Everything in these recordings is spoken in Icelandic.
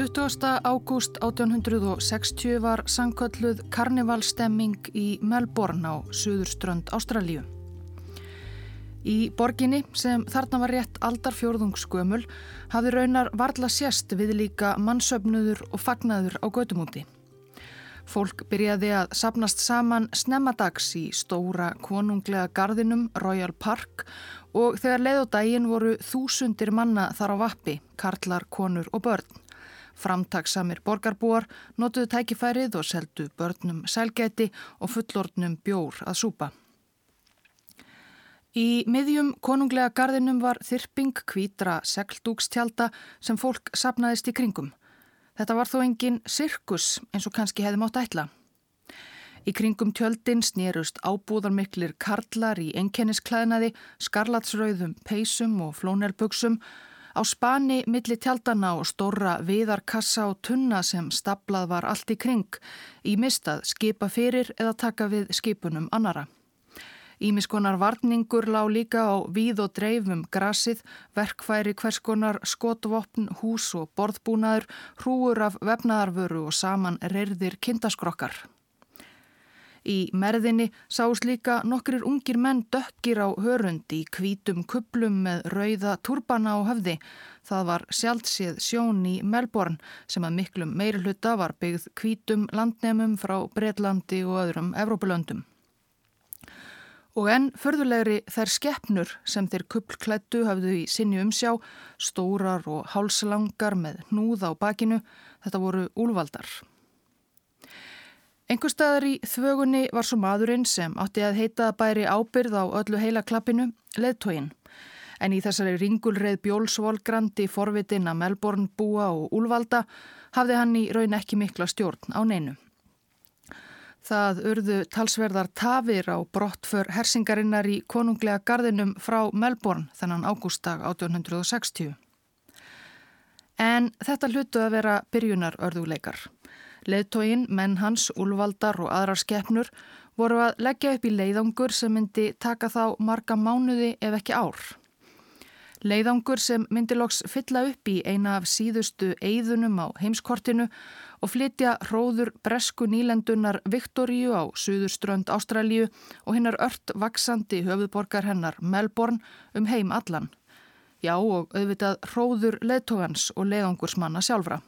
20. ágúst 1860 var sangkölluð karnivalstemming í Melbourne á Suðurströnd Ástralíu. Í borginni sem þarna var rétt aldarfjörðungsgömul hafði raunar varla sérst við líka mannsöfnuður og fagnaður á gödumúti. Fólk byrjaði að sapnast saman snemmadags í stóra konunglega gardinum Royal Park og þegar leið og daginn voru þúsundir manna þar á vappi, karlar, konur og börn. Framtaksamir borgarbúar notuðu tækifærið og seldu börnum sælgæti og fullordnum bjór að súpa. Í miðjum konunglega gardinum var þyrping kvítra segldúkstjálta sem fólk sapnaðist í kringum. Þetta var þó engin sirkus eins og kannski hefði mátt ætla. Í kringum tjöldin snýrust ábúðarmiklir karlar í enkennisklæðnaði, skarlatsrauðum, peysum og flónelbugsum Á spani milli tjaldana og stóra viðarkassa og tunna sem staplað var allt í kring í mistað skipa fyrir eða taka við skipunum annara. Ímiskonar varningur lág líka á víð og dreifum grasið, verkfæri hverskonar, skotvopn, hús og borðbúnaður, hrúur af vefnaðarvöru og saman reyrðir kindaskrokkar. Í merðinni sást líka nokkrir ungir menn dökkir á hörund í kvítum kuplum með rauða turbana á höfði. Það var sjálfsið sjón í Melbourne sem að miklum meirhluta var byggð kvítum landnemum frá Breitlandi og öðrum Evrópulöndum. Og enn förðulegri þær skeppnur sem þeir kuplklættu hafðu í sinni umsjá, stórar og hálslangar með hnúð á bakinu, þetta voru úlvaldar. Engur staðar í þvögunni var svo maðurinn sem átti að heita bæri ábyrð á öllu heila klappinu, leðtógin. En í þessari ringulreið bjólsvolgrandi forvitin að Melbourne búa og úlvalda hafði hann í raun ekki mikla stjórn á neinu. Það urðu talsverðar tafir á brottför hersingarinnar í konunglega gardinum frá Melbourne þennan ágústag 1860. En þetta hlutu að vera byrjunar örðuleikar. Leðtógin, menn hans, úlvaldar og aðrar skeppnur voru að leggja upp í leiðangur sem myndi taka þá marga mánuði ef ekki ár. Leiðangur sem myndi loks fylla upp í eina af síðustu eigðunum á heimskortinu og flytja hróður bresku nýlendunar Viktoríu á Suðurströnd Ástralju og hinnar ört vaksandi höfuðborgar hennar Melbourne um heim allan. Já og auðvitað hróður leðtógans og leiðangursmanna sjálfra.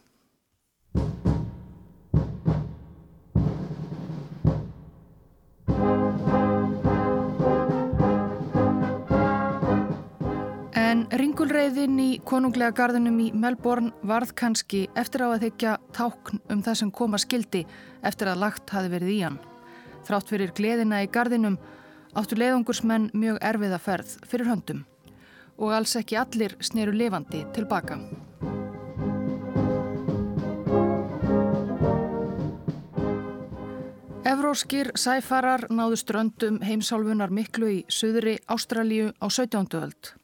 Ringulreiðin í konunglega gardinum í Melbourne varð kannski eftir á að þykja tákn um það sem koma skildi eftir að lagt hafi verið í hann. Þrátt fyrir gleðina í gardinum áttu leiðungursmenn mjög erfiða ferð fyrir höndum og alls ekki allir sneru lifandi tilbaka. Evróskir sæfarar náðu ströndum heimsálfunar miklu í söðri Ástralíu á 17. öld.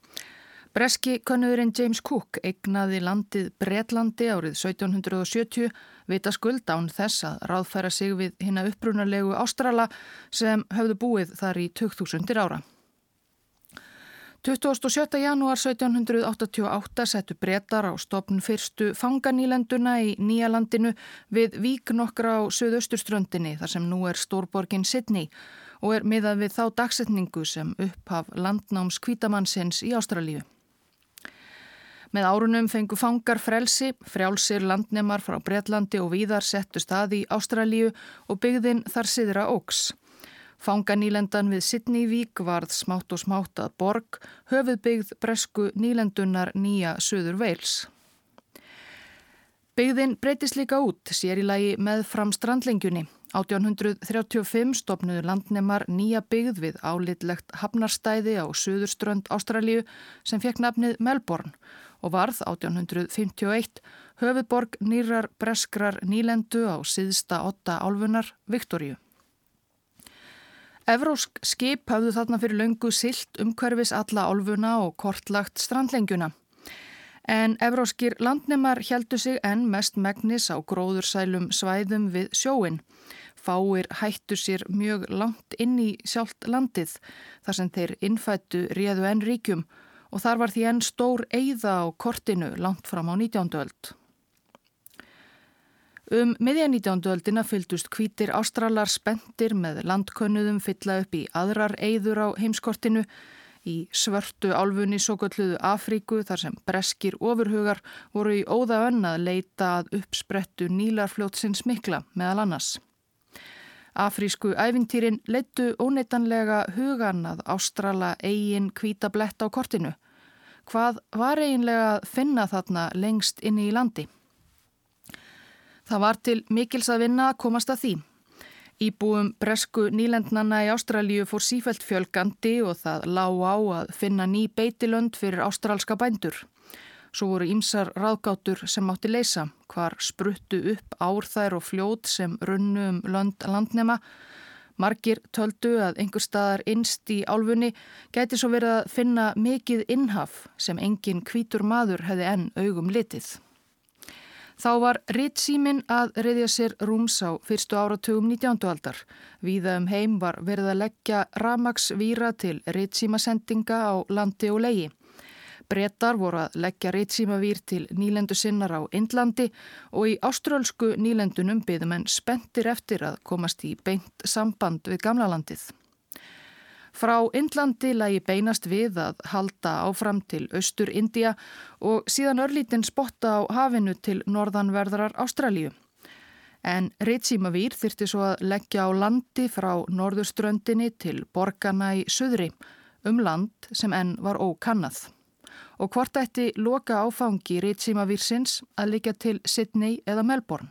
Breski könnuðurinn James Cook eignaði landið Breitlandi árið 1770 vita skuld án þess að ráðfæra sig við hinn að upprunalegu Ástrala sem höfðu búið þar í 2000 ára. 27. janúar 1788 settu brettar á stopn fyrstu fanganílenduna í Nýjalandinu við vík nokkra á söðausturströndinni þar sem nú er stórborgin Sydney og er miðað við þá dagsetningu sem upphaf landnáms kvítamannsins í Ástralíu. Með árunum fengu fangar frelsi, frjálsir landnemar frá Breitlandi og víðar settu stað í Ástralíu og byggðin þar siðra óks. Fanganýlendan við Sydneyvík varð smátt og smátt að borg, höfuð byggð bresku nýlendunar nýja söður veils. Byggðin breytist líka út, sér í lagi með fram strandlengjunni. 1835 stopnuðu landnemar nýja byggð við álitlegt hafnarstæði á söðurströnd Ástralíu sem fekk nafnið Melbourne og varð 1851 höfuborg nýrar breskrar nýlendu á síðsta åtta álfunar Viktoríu. Evrósk skip hafðu þarna fyrir löngu silt umhverfis alla álfuna og kortlagt strandlengjuna. En evróskir landnemar heldu sig enn mest megnis á gróðursælum svæðum við sjóin. Fáir hættu sér mjög langt inn í sjálft landið þar sem þeir innfættu réðu enn ríkjum og þar var því enn stór eigða á kortinu langt fram á 19. öld. Um miðja 19. öldina fylgdust kvítir ástralar spendir með landkönnuðum fylla upp í aðrar eyður á heimskortinu í svörtu álfunni svo gölluðu Afríku þar sem breskir ofurhugar voru í óða önn að leita að uppsprettu nílarfljótsins mikla meðal annars. Afrísku æfintýrin leittu óneitanlega hugan að ástrala eigin kvítablett á kortinu. Hvað var eiginlega að finna þarna lengst inni í landi? Það var til mikils að vinna að komast að því. Íbúum bresku nýlendnanna í Ástralíu fór sífælt fjölgandi og það lág á að finna ný beitilönd fyrir ástralska bændur. Svo voru ímsar ráðgátur sem mátti leysa, hvar spruttu upp árþær og fljót sem runnu um land, landnema. Margir töldu að einhver staðar innst í álfunni gæti svo verið að finna mikið innhaf sem engin kvítur maður hefði enn augum litið. Þá var Rittsímin að reyðja sér rúms á fyrstu áratugum 19. aldar. Víða um heim var verið að leggja ramagsvíra til Rittsímasendinga á landi og leigi. Bretar voru að leggja reytsímavýr til nýlendu sinnar á Indlandi og í ástrálsku nýlendunum byðum en spendir eftir að komast í beint samband við gamla landið. Frá Indlandi lægi beinast við að halda áfram til Östur India og síðan örlítinn spotta á hafinu til norðanverðarar Ástralíu. En reytsímavýr þyrti svo að leggja á landi frá norðurströndinni til borgarna í söðri um land sem enn var ókannað og hvort ætti loka áfangi rýtsímavírsins að líka til Sydney eða Melbourne.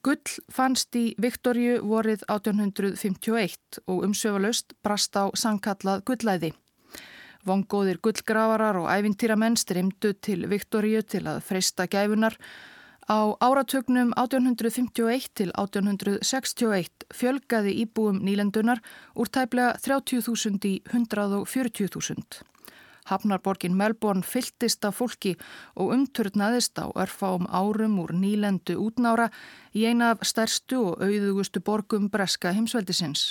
Gull fannst í Viktorju vorið 1851 og umsöfalaust brast á sangkallað gullæði. Vongóðir gullgravarar og ævintýramenn strimdu til Viktorju til að freysta gæfunar. Á áratögnum 1851 til 1861 fjölgaði íbúum nýlendunar úr tæplega 30.000 í 140.000. Hafnarborgin Melbourne fylltist af fólki og umturnaðist á örfáum árum úr nýlendu útnára í eina af stærstu og auðugustu borgum breska heimsveldisins.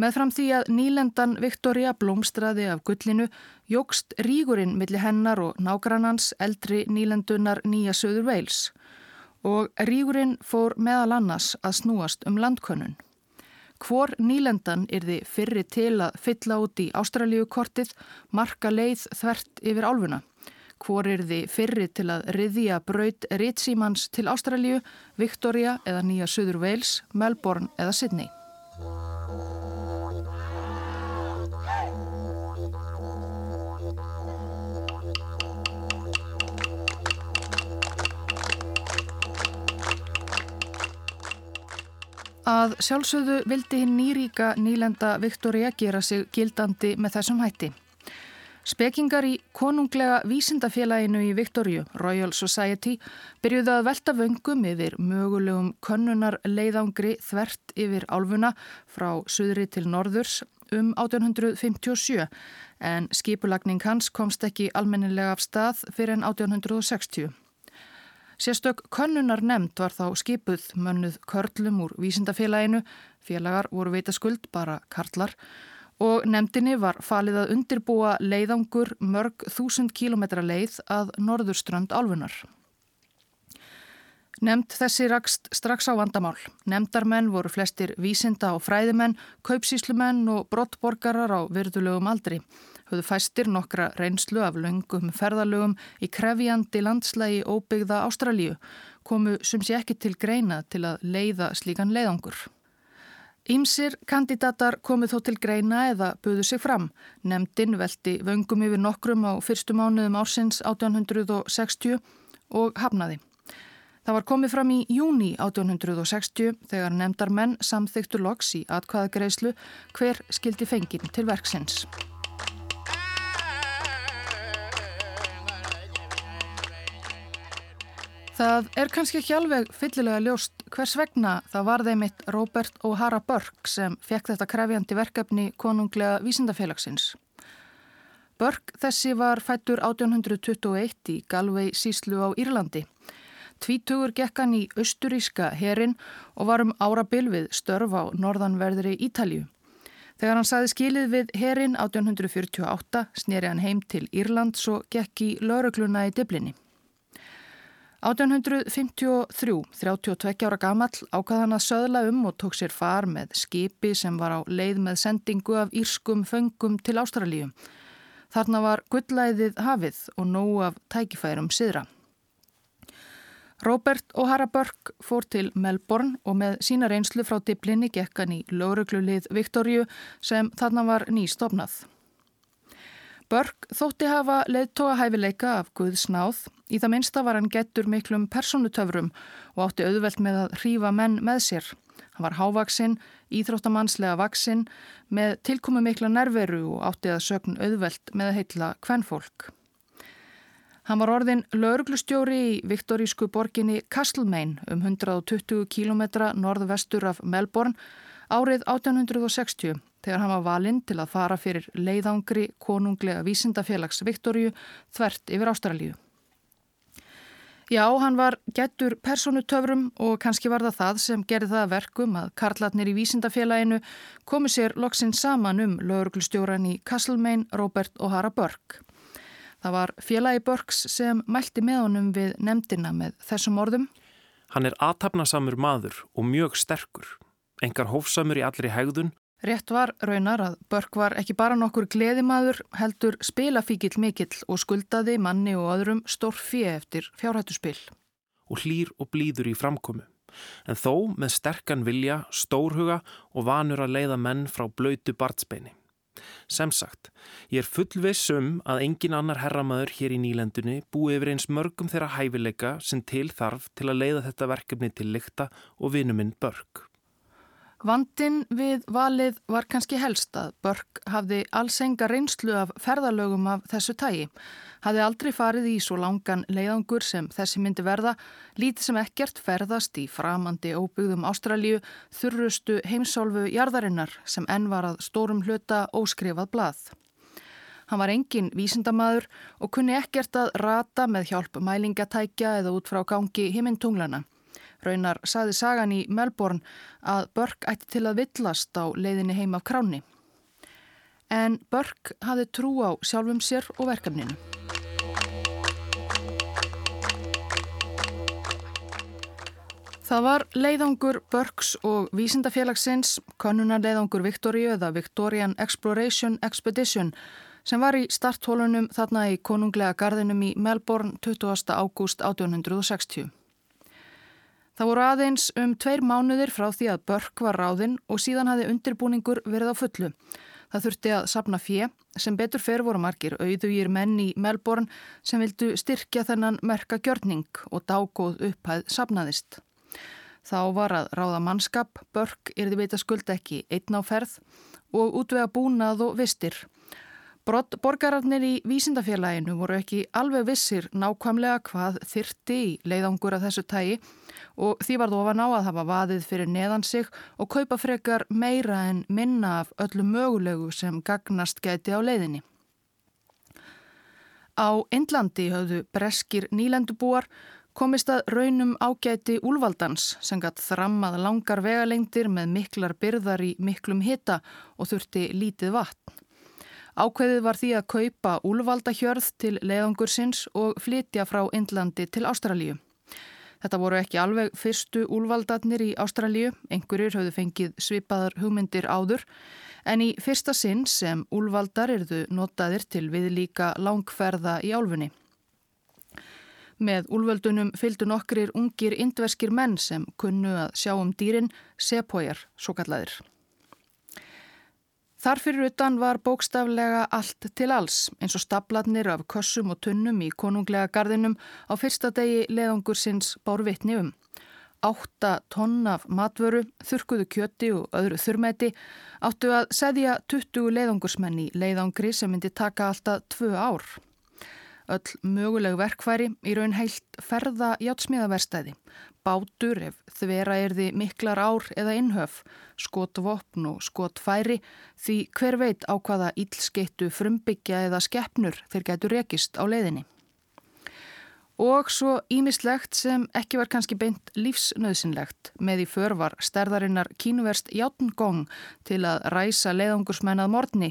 Meðfram því að nýlendan Viktoria blómstraði af gullinu jógst rígurinn millir hennar og nágrannans eldri nýlendunar Nýja Söður Veils og rígurinn fór meðal annars að snúast um landkönnun. Hvor nýlendan þið fyrri til að fylla út í Ástralíu kortið marka leið þvert yfir álfuna? Hvor þið fyrri til að riðja braut Rittsímans til Ástralíu, Victoria eða Nýja Suður Wales, Melbourne eða Sydney? Að sjálfsögðu vildi hinn nýríka nýlenda Viktoria gera sig gildandi með þessum hætti. Spekingar í konunglega vísindafélaginu í Viktoríu, Royal Society, byrjuði að velta vöngum yfir mögulegum könnunar leiðangri þvert yfir álfuna frá suðri til norðurs um 1857 en skipulagning hans komst ekki almennilega af stað fyrir en 1860. Sérstök könnunar nefnd var þá skipuð mönnuð körlum úr vísindafélaginu, félagar voru veitaskuld bara karlar og nefndinni var falið að undirbúa leiðangur mörg þúsund kílometra leið að norðurströnd álfunar. Nemnd þessi rakst strax á vandamál. Nemndarmenn voru flestir vísinda og fræðimenn, kaupsíslumenn og brottborgarar á virðulegum aldri. Höfðu fæstir nokkra reynslu af löngum ferðalögum í krefjandi landslægi óbyggða Ástralíu, komu sem sé ekki til greina til að leiða slíkan leiðangur. Ímsir kandidatar komu þó til greina eða buðu sig fram. Nemndin veldi vöngum yfir nokkrum á fyrstu mánuðum ársins 1860 og hafnaði. Það var komið fram í júni 1860 þegar nefndar menn samþyktu loks í atkvæðagreislu hver skildi fengin til verksins. Það er kannski ekki alveg fyllilega ljóst hvers vegna það var þeim eitt Robert O'Hara Burke sem fekk þetta krefjandi verkefni konunglega vísindafélagsins. Burke þessi var fættur 1821 í Galway síslu á Írlandi. Tvítugur gekkan í austuríska herin og var um árabil við störf á norðanverðri Ítalju. Þegar hann saði skilið við herin 1848 snýri hann heim til Írland svo gekk í laurugluna í Diblinni. 1853, 32 ára gamall, ákvaðan að söðla um og tók sér far með skipi sem var á leið með sendingu af írskum föngum til Ástralíu. Þarna var gullæðið hafið og nóg af tækifærum siðra. Robert O'Hara Burke fór til Melbourne og með sína reynslu frá diplinni gekkan í lauruglulið Viktorju sem þarna var nýstofnað. Burke þótti hafa leðtoga hæfileika af Guðs náð, í það minsta var hann gettur miklum personutöfrum og átti auðvelt með að hrífa menn með sér. Hann var hávaksinn, íþróttamannslega vaksinn, með tilkomi mikla nerveru og átti að sögn auðvelt með að heitla kvennfólk. Hann var orðin lauruglustjóri í viktorísku borginni Castlemaine um 120 km norðvestur af Melbourne árið 1860 þegar hann var valinn til að fara fyrir leiðangri konunglega vísindafélags Viktoríu þvert yfir Ástralíu. Já, hann var getur personutöfrum og kannski var það það sem gerði það verkum að karlatnir í vísindafélaginu komu sér loksinn saman um lauruglustjóran í Castlemaine, Robert O'Hara Burke. Það var félagi Burks sem mælti með honum við nefndina með þessum orðum. Hann er aðtapnasamur maður og mjög sterkur, engar hófsamur í allri hegðun Rétt var raunar að Börk var ekki bara nokkur gleðimaður, heldur spilafíkil mikill og skuldaði manni og öðrum stór fjö eftir fjárhættuspil. Og hlýr og blíður í framkomu. En þó með sterkan vilja, stórhuga og vanur að leiða menn frá blöytu bartsbeini. Sem sagt, ég er fullvis um að engin annar herramaður hér í nýlendunni búi yfir eins mörgum þeirra hæfileika sem til þarf til að leiða þetta verkefni til lykta og vinuminn Börk. Vandin við valið var kannski helst að Börk hafði alls enga reynslu af ferðalögum af þessu tægi. Hafði aldrei farið í svo langan leiðangur sem þessi myndi verða, lítið sem ekkert ferðast í framandi óbyggðum Ástralju, þurrustu heimsálfu jarðarinnar sem enn var að stórum hluta óskrifað blað. Hann var engin vísindamadur og kunni ekkert að rata með hjálp mælingatækja eða út frá gangi himmintunglana. Raunar saði sagan í Melbourne að Börk ætti til að villast á leiðinni heim af kráni. En Börk hafði trú á sjálfum sér og verkefninu. Það var leiðangur Börks og vísindafélagsins, konunarleiðangur Victoria eða Victorian Exploration Expedition sem var í starthólunum þarna í konunglega gardinum í Melbourne 20. ágúst 1860. Það voru aðeins um tveir mánuðir frá því að Börk var ráðinn og síðan hafi undirbúningur verið á fullu. Það þurfti að sapna fjö sem betur fer voru margir auðugýr menn í Melbourne sem vildu styrkja þennan merka gjörning og dágóð upphæð sapnaðist. Þá var að ráða mannskap, Börk er því veit að skulda ekki einn á ferð og útvega búnað og vistir. Brott borgararnir í vísindafélaginu voru ekki alveg vissir nákvæmlega hvað þyrti í leiðangur af þessu tægi og því var það ofan á að hafa vaðið fyrir neðan sig og kaupa frekar meira en minna af öllu mögulegu sem gagnast gæti á leiðinni. Á Indlandi höfðu breskir nýlendubúar komist að raunum ágæti úlvaldans sem gatt þrammað langar vegalengdir með miklar byrðar í miklum hitta og þurfti lítið vatn. Ákveðið var því að kaupa úlvaldahjörð til leiðangursins og flytja frá Indlandi til Ástralíu. Þetta voru ekki alveg fyrstu úlvaldarnir í Ástralíu, einhverjir höfðu fengið svipaðar hugmyndir áður, en í fyrsta sinn sem úlvaldar erðu notaðir til við líka langferða í álfunni. Með úlvöldunum fylgdu nokkrir ungir indverskir menn sem kunnu að sjá um dýrin sepójar, svo kallaðir. Þarfyrir utan var bókstaflega allt til alls eins og stapladnir af kössum og tunnum í konunglega gardinum á fyrsta degi leðangur sinns bár vitni um. Átta tonn af matvöru, þurkuðu kjöti og öðru þurrmeti áttu að segja 20 leiðangursmenn í leiðangri sem myndi taka alltaf tvö ár. Öll möguleg verkfæri í raun heilt ferða játsmíðaverstæði bátur ef þvera er því miklar ár eða innhöf, skotvopn og skotfæri því hver veit á hvaða ílskeittu frumbyggja eða skeppnur þeir gætu rekist á leiðinni. Og svo ímislegt sem ekki var kannski beint lífsnöðsynlegt með í förvar stærðarinnar kínuverst Játngong til að ræsa leiðangursmennað morgni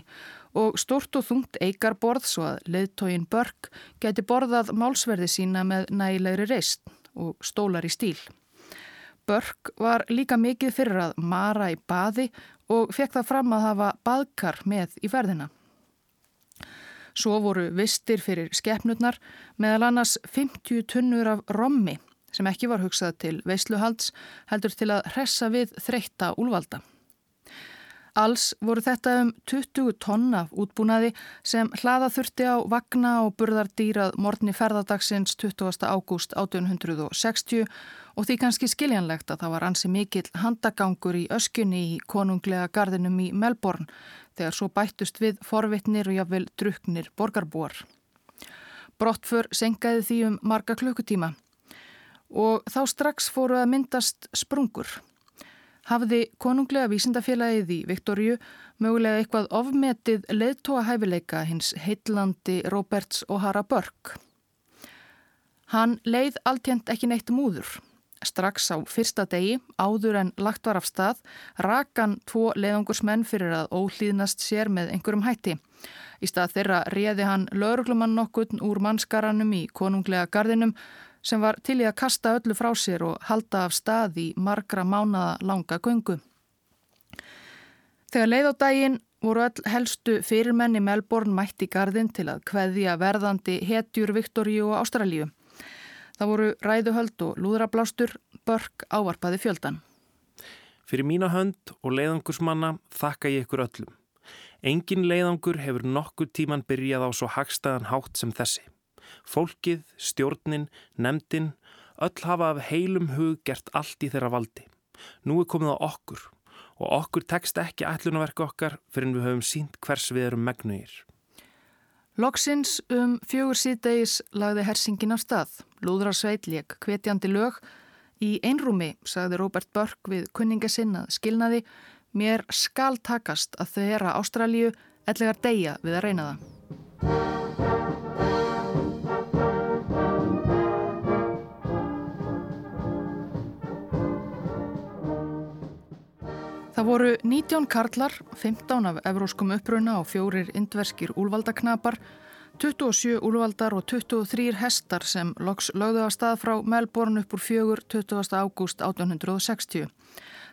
og stort og þungt eigarborð svo að leiðtógin Börk geti borðað málsverði sína með nægilegri reist og stólar í stíl. Börk var líka mikið fyrir að mara í baði og fekk það fram að hafa baðkar með í ferðina. Svo voru vistir fyrir skeppnurnar meðal annars 50 tunnur af rommi sem ekki var hugsað til veisluhalds heldur til að hressa við þreytta úlvalda. Alls voru þetta um 20 tonna útbúnaði sem hlaða þurfti á vagna og burðardýrað morni ferðardagsins 20. ágúst 1860 og því kannski skiljanlegt að það var ansi mikill handagangur í öskunni í konunglega gardinum í Melbourne þegar svo bættust við forvitnir og jáfnvel druknir borgarbúar. Brottför senkaði því um marga klukkutíma og þá strax fóru að myndast sprungur hafði konunglega vísindafélagið í Viktoríu mögulega eitthvað ofmetið leðtóa hæfileika hins heitlandi Roberts O'Hara Burke. Hann leið alltjent ekki neitt múður. Strax á fyrsta degi, áður en lagt var af stað, rakan tvo leiðangursmenn fyrir að óhlýðnast sér með einhverjum hætti. Í stað þeirra réði hann lauruglumann nokkurn úr mannskaranum í konunglega gardinum sem var til í að kasta öllu frá sér og halda af stað í margra mánada langa göngu. Þegar leið á daginn voru öll helstu fyrirmenni Melbourne mætt í gardin til að kveðja verðandi hetjur Viktoríu og Ástralíu. Það voru ræðuhöld og lúðrablástur, börk ávarpaði fjöldan. Fyrir mína hönd og leiðangursmanna þakka ég ykkur öllum. Engin leiðangur hefur nokkur tíman byrjað á svo hagstaðan hátt sem þessi. Fólkið, stjórnin, nefndin, öll hafa af heilum hug gert allt í þeirra valdi. Nú er komið á okkur og okkur tekst ekki ætlunverk okkar fyrir en við höfum sínt hvers við erum megnugir. Loksins um fjögur síðdeis lagði hersingin á stað. Lúðra Sveitlék, hvetjandi lög. Í einrúmi, sagði Robert Burke við kunningasinn að skilnaði, mér skal takast að þau er að Ástralju ellegar deyja við að reyna það. Það voru 19 karlar, 15 af evróskum uppruna og fjórir indverskir úlvaldaknapar, 27 úlvaldar og 23 hestar sem loks lögðu að stað frá Melbourne upp úr fjögur 20. ágúst 1860.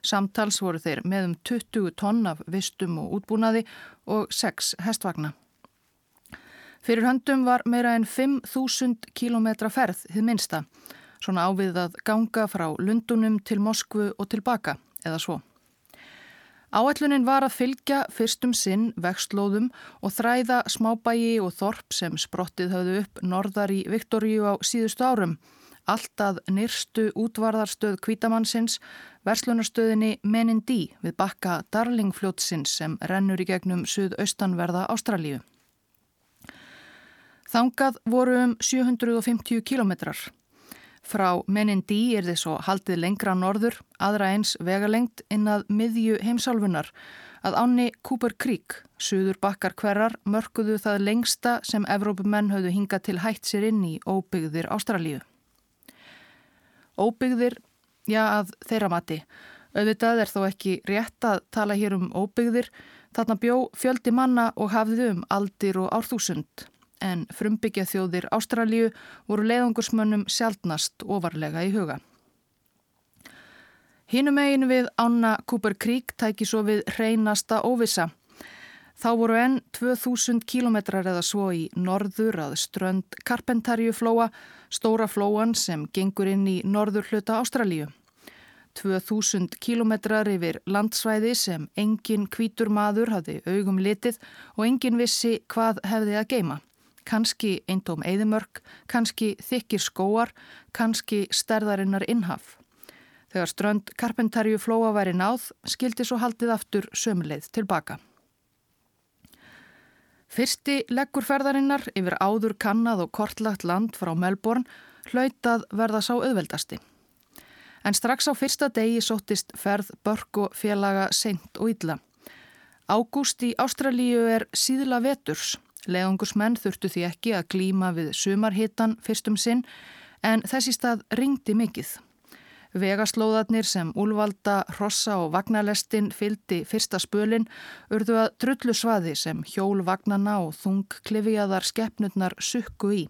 Samtals voru þeir með um 20 tonn af vistum og útbúnaði og 6 hestvagna. Fyrir höndum var meira en 5.000 km ferð þið minsta, svona ávið að ganga frá Lundunum til Moskvu og tilbaka, eða svo. Áætlunin var að fylgja fyrstum sinn vextlóðum og þræða smábægi og þorp sem sprottið höfðu upp norðar í Viktoríu á síðustu árum. Alltaf nýrstu útvarðarstöð kvítamannsins, verslunastöðinni Menindí við bakka Darlingfljótsins sem rennur í gegnum suðaustanverða Ástralíu. Þangað voru um 750 kilometrar. Frá Menindí er þið svo haldið lengra norður, aðra eins vegalengt inn að miðju heimsálfunar, að áni Cooper Creek, suður bakkar hverjar, mörguðu það lengsta sem Evrópumenn höfðu hingað til hætt sér inn í óbyggðir Ástralíu. Óbyggðir, já að þeirra mati, auðvitað er þó ekki rétt að tala hér um óbyggðir, þarna bjó fjöldi manna og hafðið um aldir og árþúsund en frumbyggja þjóðir Ástralíu voru leiðangursmönnum sjálfnast ofarlega í huga. Hinnum eigin við Ána Cooper Creek tæki svo við hreinasta óvisa. Þá voru enn 2000 kilometrar eða svo í norður að strönd Carpentarjuflóa, stóra flóan sem gengur inn í norður hluta Ástralíu. 2000 kilometrar yfir landsvæði sem engin kvítur maður hafði augum litið og engin vissi hvað hefði að geima kannski eindóm eðimörk, kannski þykir skóar, kannski stærðarinnar innhaf. Þegar strönd Karpentarju flóa væri náð, skildi svo haldið aftur sömuleið tilbaka. Fyrsti leggur ferðarinnar yfir áður kannad og kortlagt land frá Melbourne hlautað verða sá auðveldasti. En strax á fyrsta degi sóttist ferð börg og félaga seint og illa. Ágúst í Ástralíu er síðla veturs Leðungursmenn þurftu því ekki að glíma við sumarhittan fyrstum sinn en þessi stað ringdi mikið. Vegaslóðarnir sem úlvalda, hrossa og vagnarlestin fyldi fyrsta spölin urðu að drullu svaði sem hjól vagnana og þung klifiðar skeppnurnar sukku í.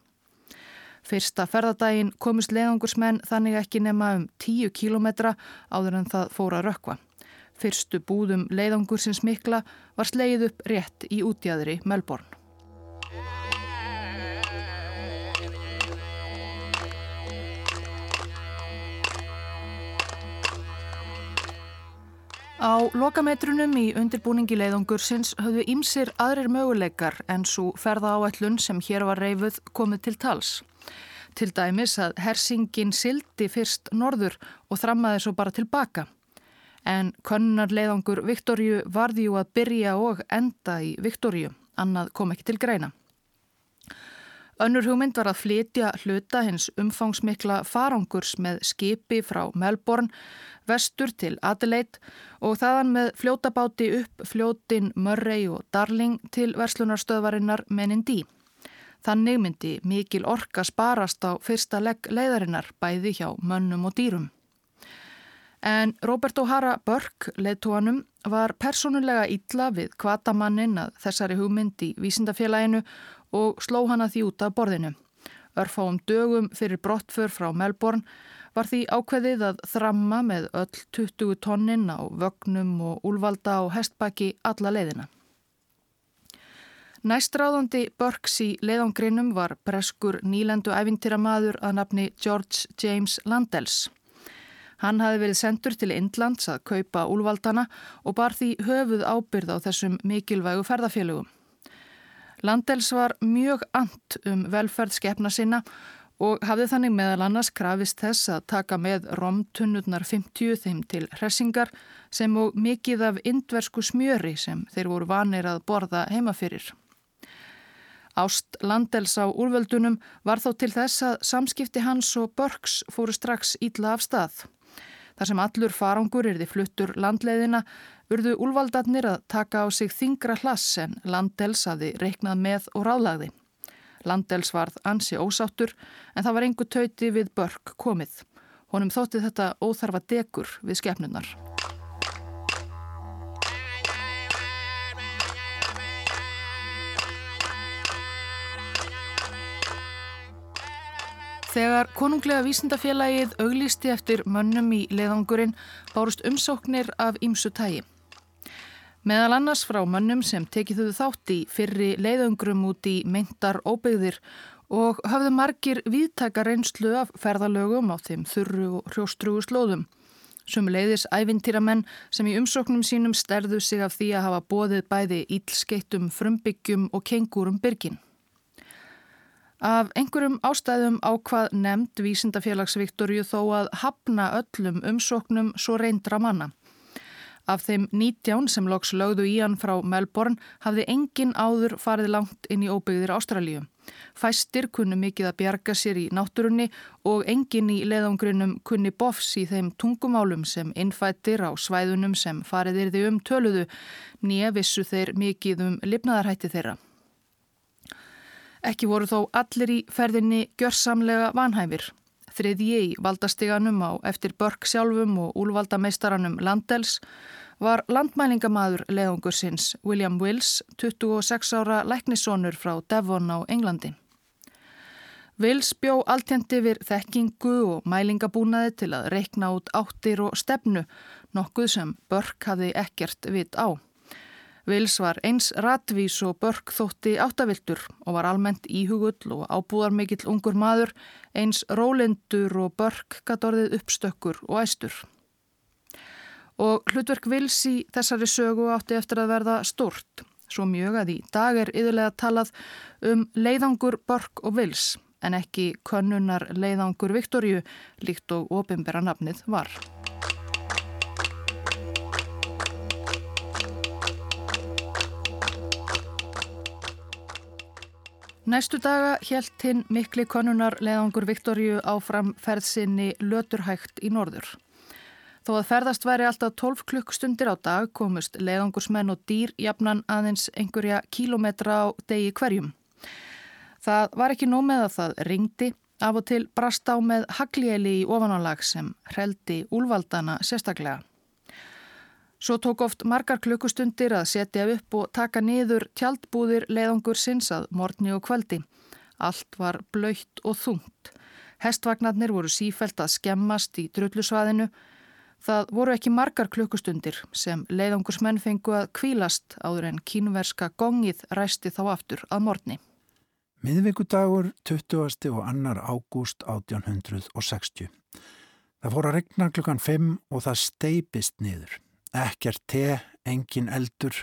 Fyrsta ferðadaginn komist leiðangursmenn þannig ekki nema um 10 kílometra áður en það fóra rökva. Fyrstu búðum leiðangursins mikla var sleið upp rétt í útjæðri Melbourne. Á lokametrunum í undirbúningi leiðungursins höfðu ímsir aðrir möguleikar en svo ferða áætlun sem hér var reyfuð komið til tals. Til dæmis að hersingin sildi fyrst norður og þrammaði svo bara tilbaka. En konnunar leiðangur Viktorju varði jú að byrja og enda í Viktorju, annað kom ekki til greina. Önnur hugmynd var að flytja hluta hins umfangsmikla farangurs með skipi frá Melbourne vestur til Adelaide og þaðan með fljótabáti upp fljótin Murray og Darling til verslunarstöðvarinnar Menindí. Þannig myndi mikil orka sparast á fyrsta legg leiðarinnar bæði hjá mönnum og dýrum. En Robert O'Hara Burke, leðtóanum, var personulega ítla við kvatamannin að þessari hugmynd í vísindafélaginu og sló hana því út af borðinu. Örfáum dögum fyrir brottför frá Melbourne var því ákveðið að þramma með öll 20 tonnin á vögnum og úlvalda og hestbaki alla leiðina. Næstráðandi Burks í leiðangrinum var breskur nýlendu æfintýramaður að nafni George James Landells. Hann hafi verið sendur til Indlands að kaupa úlvaldana og bar því höfuð ábyrð á þessum mikilvægu ferðafélögum. Landells var mjög and um velferð skefna sinna og hafði þannig meðal annars krafist þess að taka með romtunnurnar 50 þeim til hressingar sem og mikið af indversku smjöri sem þeir voru vanir að borða heimafyrir. Ást Landels á úrvöldunum var þó til þess að samskipti hans og Börgs fóru strax ítla af stað. Þar sem allur farangur er því fluttur landleiðina urðu úlvaldarnir að taka á sig þingra hlass en Landels aði reiknað með og ráðlagði. Landels varð ansi ósáttur en það var engu tauti við börk komið. Honum þótti þetta óþarfa degur við skefnunar. Þegar konunglega vísindafélagið auglisti eftir mönnum í leiðangurinn bárust umsóknir af ímsu tægi. Meðal annars frá mönnum sem tekið þau þátt í fyrri leiðöngrum út í meintar óbyggðir og hafðu margir viðtaka reynslu af ferðalögum á þeim þurru og hrjóstrugu slóðum. Sumuleiðis ævintýramenn sem í umsóknum sínum sterðu sig af því að hafa bóðið bæði ílskeittum, frumbyggjum og kengurum byrgin. Af einhverjum ástæðum ákvað nefnd Vísindafélagsviktorju þó að hafna öllum umsóknum svo reyndra manna. Af þeim 19 sem loks lögðu í hann frá Melbourne hafði engin áður farið langt inn í óbyggðir Ástralíu. Fæstir kunnu mikið að bjarga sér í náttúrunni og engin í leðangrinum kunni bofs í þeim tungumálum sem innfættir á svæðunum sem farið er því um töluðu, nýja vissu þeir mikið um lifnaðarhætti þeirra. Ekki voru þó allir í ferðinni gjörsamlega vanhæfir. Þriðji í valdastiganum á eftir Börk sjálfum og úlvaldameistaranum Landels var landmælingamadur leðungursins William Wills, 26 ára læknissonur frá Devon á Englandi. Wills bjó alltjent yfir þekkingu og mælingabúnaði til að reikna út áttir og stefnu, nokkuð sem Börk hafði ekkert vit á. Vils var eins ratvís og börk þótti áttaviltur og var almennt íhugull og ábúðarmikill ungur maður, eins rólendur og börk gatt orðið uppstökkur og æstur. Og hlutverk Vils í þessari sögu átti eftir að verða stort, svo mjög að í dag er yðurlega talað um leiðangur börk og Vils, en ekki könnunar leiðangur Viktorju líkt og ofinbera nafnið var. Næstu daga helt hinn mikli konunar leðangur Viktorju áfram ferðsynni löturhægt í norður. Þó að ferðast væri alltaf 12 klukkstundir á dag komust leðangursmenn og dýr jafnan aðeins einhverja kílometra á degi hverjum. Það var ekki nómið að það ringdi af og til brast á með haglieli í ofanálag sem hreldi úlvaldana sérstaklega. Svo tók oft margar klukkustundir að setja upp og taka niður tjaldbúðir leiðangur sinns að morgni og kvöldi. Allt var blöytt og þungt. Hestvagnarnir voru sífælt að skemmast í drullusvaðinu. Það voru ekki margar klukkustundir sem leiðangursmenn fengu að kvílast áður en kínverska gongið ræsti þá aftur að morni. Miðvíkudagur 20. og annar ágúst 1860. Það fór að regna klukkan 5 og það steipist niður. Ekkert te, engin eldur.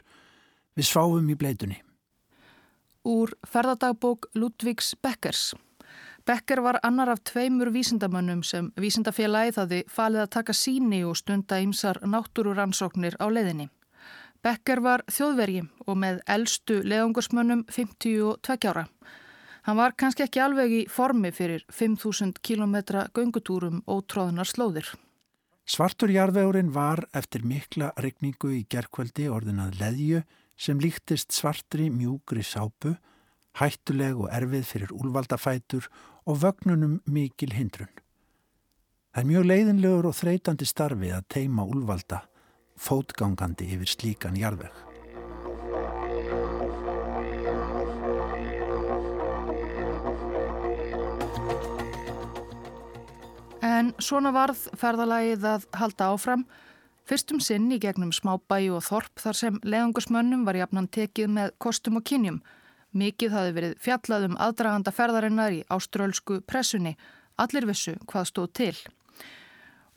Við sváum í bleitunni. Úr ferðadagbók Ludvíks Beckers. Becker var annar af tveimur vísindamönnum sem vísindafélagið hafi falið að taka síni og stunda ymsar náttúruransóknir á leiðinni. Becker var þjóðvergi og með eldstu leðungursmönnum 52 ára. Hann var kannski ekki alveg í formi fyrir 5.000 km göngutúrum og tróðunar slóðir. Svartur jarðvegurinn var eftir mikla regningu í gerkveldi orðinað leðju sem líktist svartri mjúgri sápu, hættuleg og erfið fyrir úlvaldafætur og vögnunum mikil hindrun. Það er mjög leiðinlegur og þreytandi starfi að teima úlvalda, fótgangandi yfir slíkan jarðveg. En svona varð ferðalagið að halda áfram, fyrstum sinn í gegnum smábæju og þorp þar sem leðungusmönnum var jafnan tekið með kostum og kynjum. Mikið hafi verið fjallað um aðdraganda ferðarinnar í áströlsku pressunni, allir vissu hvað stóð til.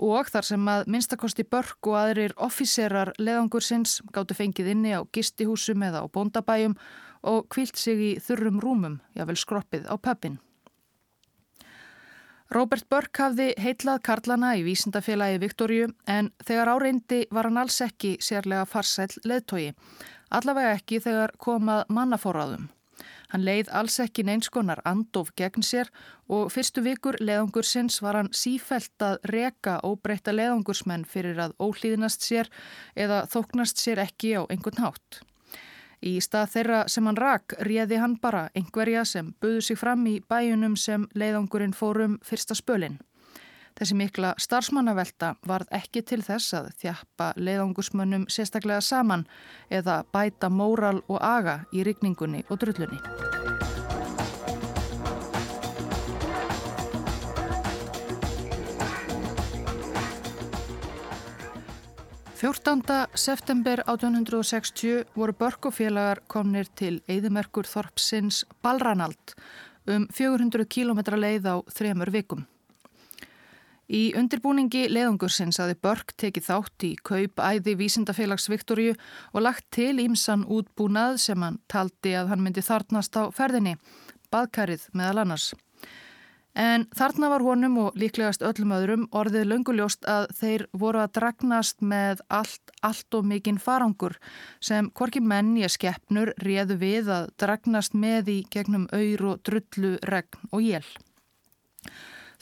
Og þar sem að minnstakosti börk og aðrir officerar leðangursins gáttu fengið inni á gistihúsum eða á bóndabæjum og kvilt sig í þurrum rúmum, jável skroppið á pöppin. Robert Burke hafði heitlað Karlana í vísindafélagi Viktorju en þegar áreindi var hann alls ekki sérlega farsæl leðtogi, allavega ekki þegar komað mannafóraðum. Hann leið alls ekki neinskonar andof gegn sér og fyrstu vikur leðangursins var hann sífælt að reka óbreyta leðangursmenn fyrir að ólíðnast sér eða þóknast sér ekki á einhvern hátt. Í stað þeirra sem hann rak réði hann bara einhverja sem buðu sig fram í bæjunum sem leiðangurinn fórum fyrsta spölinn. Þessi mikla starfsmannavelta varð ekki til þess að þjappa leiðangusmönnum sérstaklega saman eða bæta móral og aga í rigningunni og drullunni. 14. september 1860 voru börkufélagar komnir til Eðimerkur Þorpsins Balranald um 400 km leið á þremur vikum. Í undirbúningi leiðungursins aði Börk tekið þátt í kaup æði Vísindafélags Viktoríu og lagt til ímsan útbúnað sem hann taldi að hann myndi þarnast á ferðinni, baðkarið meðal annars. En þarna var honum og líklegast öllum öðrum orðið lönguljóst að þeir voru að dragnast með allt, allt og mikinn farangur sem hvorki menn ég skeppnur réðu við að dragnast með í gegnum auður og drullu, regn og jél.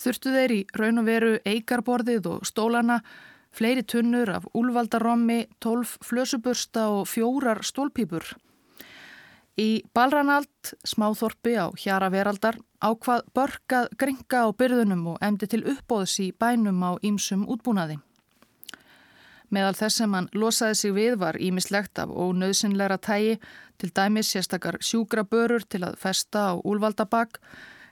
Þurftu þeir í raun og veru eigarborðið og stólana, fleiri tunnur af úlvaldarommi, tólf flösubursta og fjórar stólpípur. Í Balranald, smáþorpi á Hjara Veraldar, ákvað börkað gringa á byrðunum og emdi til uppbóðs í bænum á ímsum útbúnaði. Meðal þess sem hann losaði sig við var ímislegt af ónauðsynleira tægi, til dæmis sérstakar sjúgrabörur til að festa á úlvaldabak,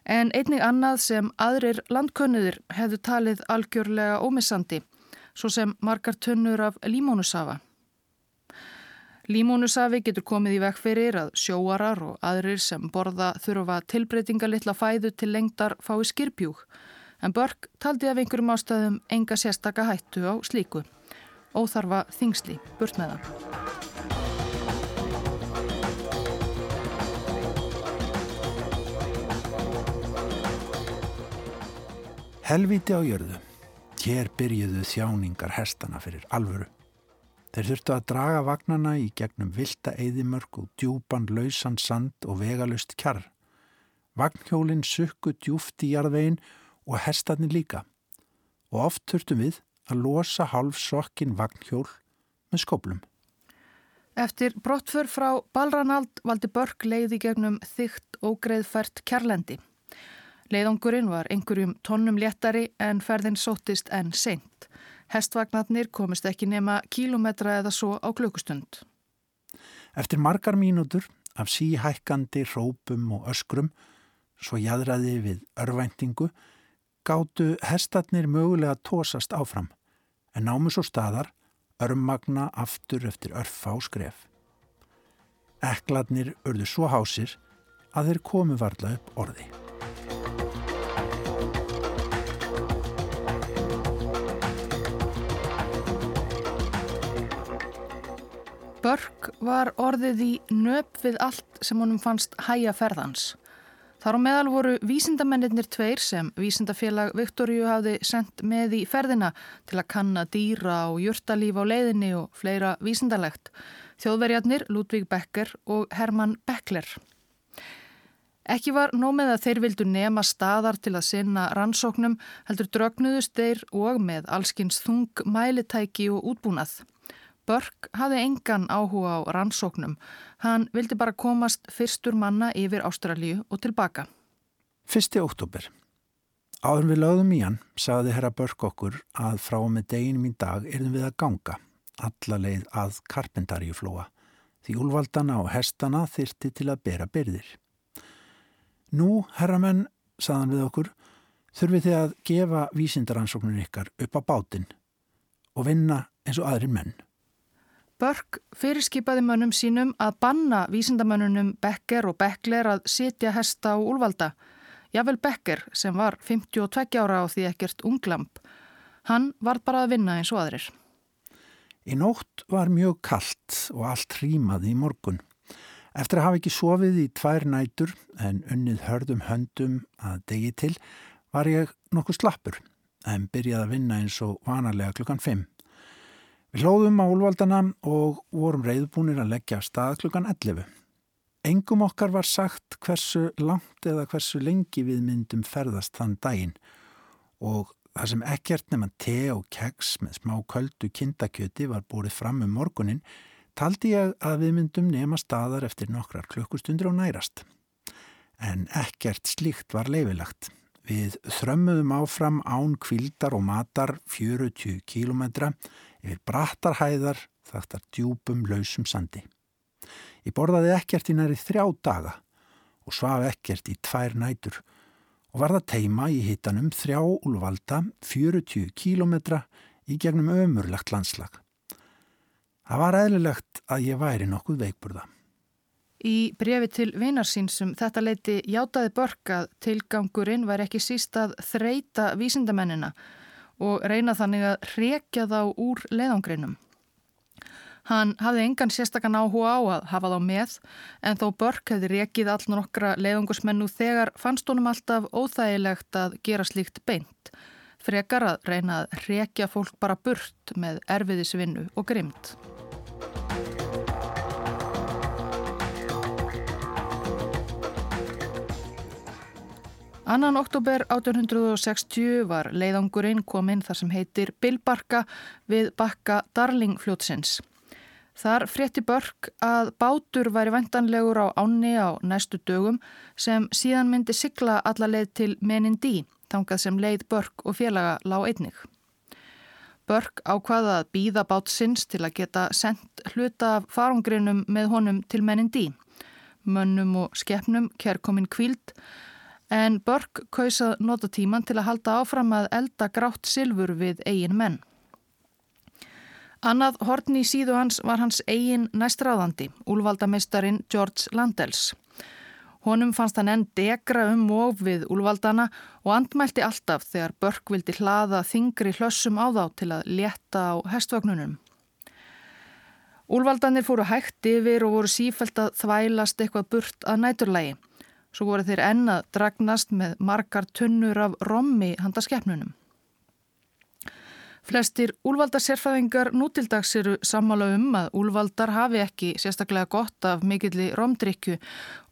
en einnig annað sem aðrir landkönnuðir hefðu talið algjörlega ómissandi, svo sem margar tunnur af límónusafa. Límónusafi getur komið í vekk fyrir að sjóarar og aðrir sem borða þurfa tilbreytingalitla fæðu til lengdar fái skirpjúg, en Börk taldi af einhverjum ástæðum enga sérstaka hættu á slíku. Óþarfa þingsli, burt með það. Helviti á jörðu. Hér byrjuðu þjáningar hestana fyrir alvöru. Þeir þurftu að draga vagnana í gegnum vilda eðimörk og djúpan lausan sand og vegalust kjarr. Vagnhjólinn sukku djúft í jarðvegin og hestarnir líka. Og oft þurftum við að losa halvsokkin vagnhjól með skoblum. Eftir brottför frá Balranald valdi Börk leiði gegnum þygt og greiðfært kjarlendi. Leiðongurinn var einhverjum tónnum léttari en ferðin sóttist enn seint. Hestvagnarnir komist ekki nema kílometra eða svo á klukustund. Eftir margar mínútur af síhækkandi rópum og öskrum svo jæðraði við örvæntingu, gáttu hestarnir mögulega tósast áfram, en námu svo staðar örmagna aftur eftir örfa á skref. Ekladnir urðu svo hásir að þeir komu varla upp orði. Börk var orðið í nöp við allt sem honum fannst hæja ferðans. Þar á meðal voru vísindamennir tveir sem vísindafélag Viktoríu hafði sendt með í ferðina til að kanna dýra og júrtalíf á leiðinni og fleira vísindalegt. Þjóðverjarnir Ludvík Becker og Hermann Beckler. Ekki var nómið að þeir vildu nema staðar til að sinna rannsóknum heldur drögnuðust þeir og með allskins þung mælitæki og útbúnað. Börk hafði engan áhuga á rannsóknum. Hann vildi bara komast fyrstur manna yfir Ástralíu og tilbaka. Fyrsti oktober. Áður við lögðum í hann sagði herra Börk okkur að frá með deginum í dag erum við að ganga alla leið að Karpentaríuflóa því úlvaldana og hestana þyrti til að bera byrðir. Nú, herramenn, sagðan við okkur, þurfið þið að gefa vísindaransóknun ykkar upp á bátinn og vinna eins og aðrin menn. Börk fyrirskipaði mönnum sínum að banna vísindamönnunum Becker og Beckler að sitja hesta og úlvalda. Jável Becker sem var 52 ára á því ekkert unglamp. Hann var bara að vinna eins og aðrir. Í nótt var mjög kallt og allt rýmaði í morgun. Eftir að hafa ekki sofið í tvær nætur en unnið hörðum höndum að degi til var ég nokkuð slappur en byrjaði að vinna eins og vanalega klukkan 5. Við hlóðum á úlvaldana og vorum reyðbúnir að leggja stað klukkan 11. Engum okkar var sagt hversu langt eða hversu lengi við myndum ferðast þann daginn og það sem ekkert nefn te og keks með smá köldu kindakjöti var búrið fram um morgunin taldi ég að við myndum nema staðar eftir nokkrar klukkustundir og nærast. En ekkert slíkt var leifilagt. Við þrömmuðum áfram án kvildar og matar 40 kílometra yfir brattarhæðar þaktar djúpum lausum sandi. Ég borðaði ekkert í næri þrjá daga og svaf ekkert í tvær nætur og var það teima í hitanum þrjá úlvalda 40 kílometra í gegnum ömurlegt landslag. Það var eðlilegt að ég væri nokkuð veikburða. Í brefi til vinarsýnsum þetta leiti játaði Börk að tilgangurinn var ekki síst að þreita vísindamennina og reyna þannig að hrekja þá úr leiðangrinum. Hann hafði engan sérstakann áhuga á að hafa þá með en þó Börk hefði rekið all nokkra leiðangusmennu þegar fannst honum alltaf óþægilegt að gera slíkt beint. Frekar að reyna að hrekja fólk bara burt með erfiðisvinnu og grymt. Annan oktober 1860 var leiðangurinn kominn þar sem heitir Bilbarka við bakka Darlingfljótsins. Þar frétti Börk að bátur væri vendanlegur á áni á næstu dögum sem síðan myndi sigla alla leið til Menindí, þangað sem leið Börk og félaga lág einnig. Börk ákvaða að býða bátsins til að geta sendt hluta af farungrinum með honum til Menindí. Mönnum og skeppnum kærkominn kvíld en Börk kausað nota tíman til að halda áfram að elda grátt silfur við eigin menn. Annað hortni í síðu hans var hans eigin næstráðandi, úlvaldameistarin George Landells. Honum fannst hann enn degra um og við úlvaldana og andmælti alltaf þegar Börk vildi hlaða þingri hlössum á þá til að leta á hestvögnunum. Úlvaldanir fóru hægt yfir og voru sífælt að þvælast eitthvað burt að næturlægi. Svo voru þeir ennað dragnast með margar tunnur af rommi handa skeppnunum. Flestir úlvaldarsérfæðingar nútildags eru sammála um að úlvaldar hafi ekki sérstaklega gott af mikilli romdrykju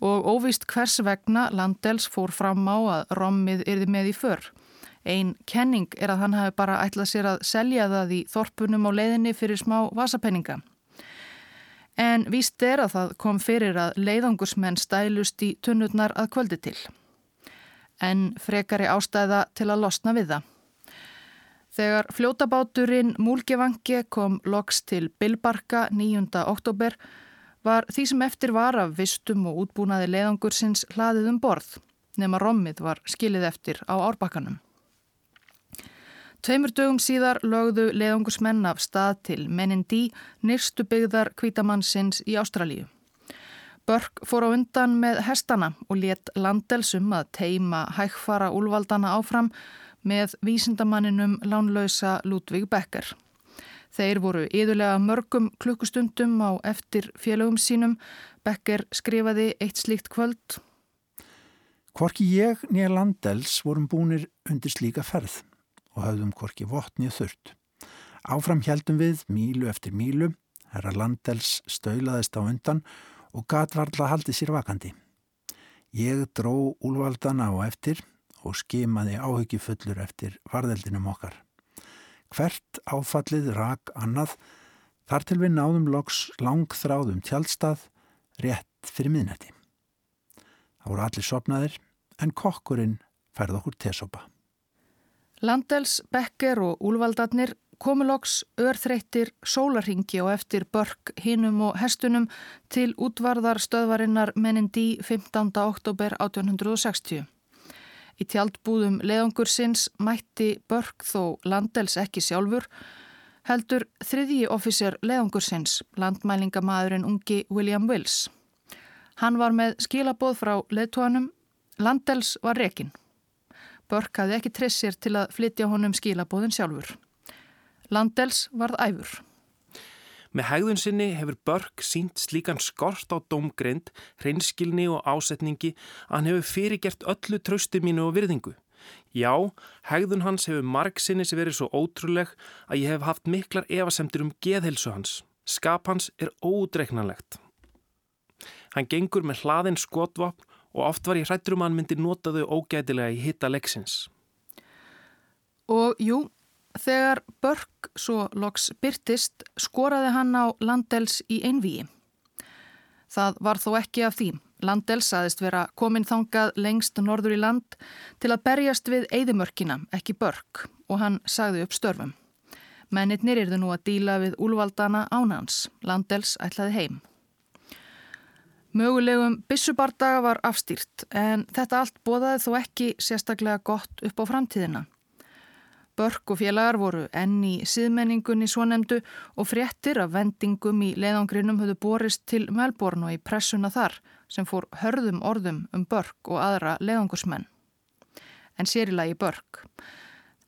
og óvist hvers vegna Landels fór fram á að rommið yrði með í för. Einn kenning er að hann hafi bara ætlað sér að selja það í þorpunum á leiðinni fyrir smá vasapenninga. En víst er að það kom fyrir að leiðangursmenn stælust í tunnurnar að kvöldi til. En frekari ástæða til að losna við það. Þegar fljótabáturinn Múlgevangi kom loks til Bilbarka 9. oktober var því sem eftir var af vistum og útbúnaði leiðangursins hlaðið um borð. nema rommið var skilið eftir á árbakkanum. Tveimur dögum síðar lögðu leðungusmenn af stað til Menindí, nýrstu byggðar kvítamannsins í Ástralíu. Börk fór á undan með hestana og let landelsum að teima hægfara úlvaldana áfram með vísindamanninum lánlausa Ludvig Becker. Þeir voru yðurlega mörgum klukkustundum á eftir félögum sínum. Becker skrifaði eitt slíkt kvöld. Hvorki ég nýja landels vorum búinir undir slíka ferð og hafðum hvorki votnið þurrt. Áfram heldum við mílu eftir mílu, herra Landels stöulaðist á undan og gatvarla haldi sér vakandi. Ég dró úlvaldana á eftir og skimaði áhyggjufullur eftir varðeldinum okkar. Hvert áfallið rak annað þar til við náðum loks langþráðum tjálstað rétt fyrir miðnætti. Það voru allir sopnaðir en kokkurinn færði okkur tesopa. Landels, Becker og Úlvaldarnir komuloks örþreyttir sólarhingi og eftir börk hinum og hestunum til útvarðar stöðvarinnar Menindí 15. oktober 1860. Í tjaldbúðum leðungursins mætti börk þó Landels ekki sjálfur, heldur þriðji officer leðungursins, landmælingamæðurinn ungi William Wills. Hann var með skilaboð frá leðtóanum, Landels var rekin. Börk hafði ekki trissir til að flytja honum skilabóðin sjálfur. Landels varð æfur. Með hægðun sinni hefur Börk sínt slíkan skort á domgreind, hreinskilni og ásetningi að hann hefur fyrirgert öllu tröstu mínu og virðingu. Já, hægðun hans hefur marg sinni sem verið svo ótrúleg að ég hef haft miklar evasemtur um geðhelsu hans. Skap hans er ódreiknanlegt. Hann gengur með hlaðin skotvapn og oft var ég hrættur um hann myndi nota þau ógætilega í hitta leiksins. Og jú, þegar Börk svo loks byrtist skoraði hann á Landels í einvíi. Það var þó ekki af því. Landels aðist vera komin þangað lengst norður í land til að berjast við eigðimörkina, ekki Börk, og hann sagði upp störfum. Mennitnir yrðu nú að díla við úlvaldana ánans. Landels ætlaði heim. Mögulegum bissubardaga var afstýrt en þetta allt bóðaði þó ekki sérstaklega gott upp á framtíðina. Börk og félagar voru enn í síðmenningunni svo nefndu og fréttir af vendingum í leiðangrinum höfðu borist til Melbourne og í pressuna þar sem fór hörðum orðum um Börk og aðra leiðangursmenn. En sérilagi Börk.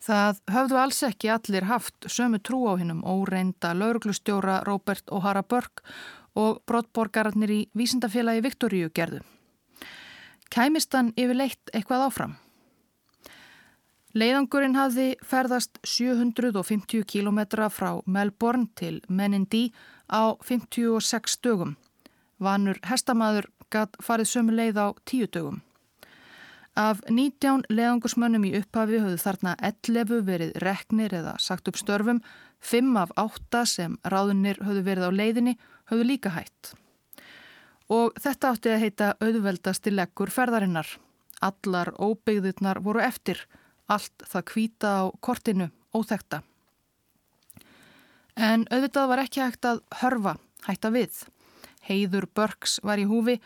Það höfðu alls ekki allir haft sömu trú á hinnum óreinda lauruglustjóra Robert O'Hara Börk og brottborgararnir í Vísindafélagi Viktoríu gerðu. Kæmist hann yfir leitt eitthvað áfram? Leiðangurinn hafði ferðast 750 km frá Melbourne til Menindee á 56 dögum. Vanur hestamaður gatt farið sömu leið á 10 dögum. Af 19 leiðangursmönnum í upphafi höfðu þarna 11 verið reknir eða sagt upp störfum, 5 af 8 sem ráðunir höfðu verið á leiðinni höfðu líka hætt. Og þetta átti að heita auðveldasti leggur ferðarinnar. Allar óbyggðirnar voru eftir, allt það kvíta á kortinu, óþekta. En auðvitað var ekki hægt að hörfa, hætta við. Heiður Börks var í húfi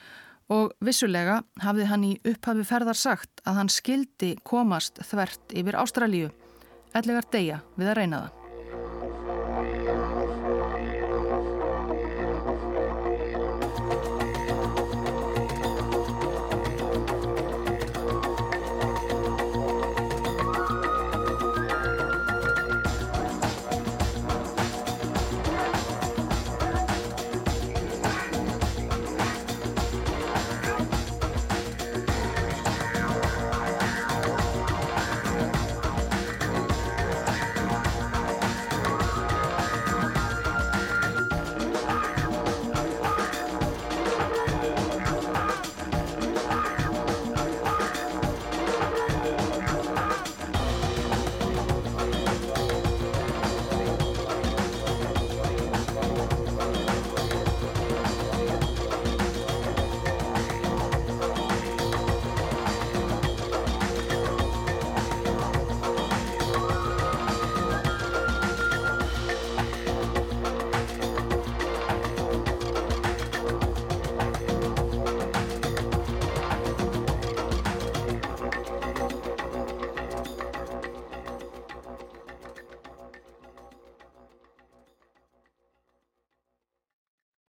og vissulega hafði hann í upphafi ferðar sagt að hann skildi komast þvert yfir Ástralíu, ellegar deyja við að reyna það. Música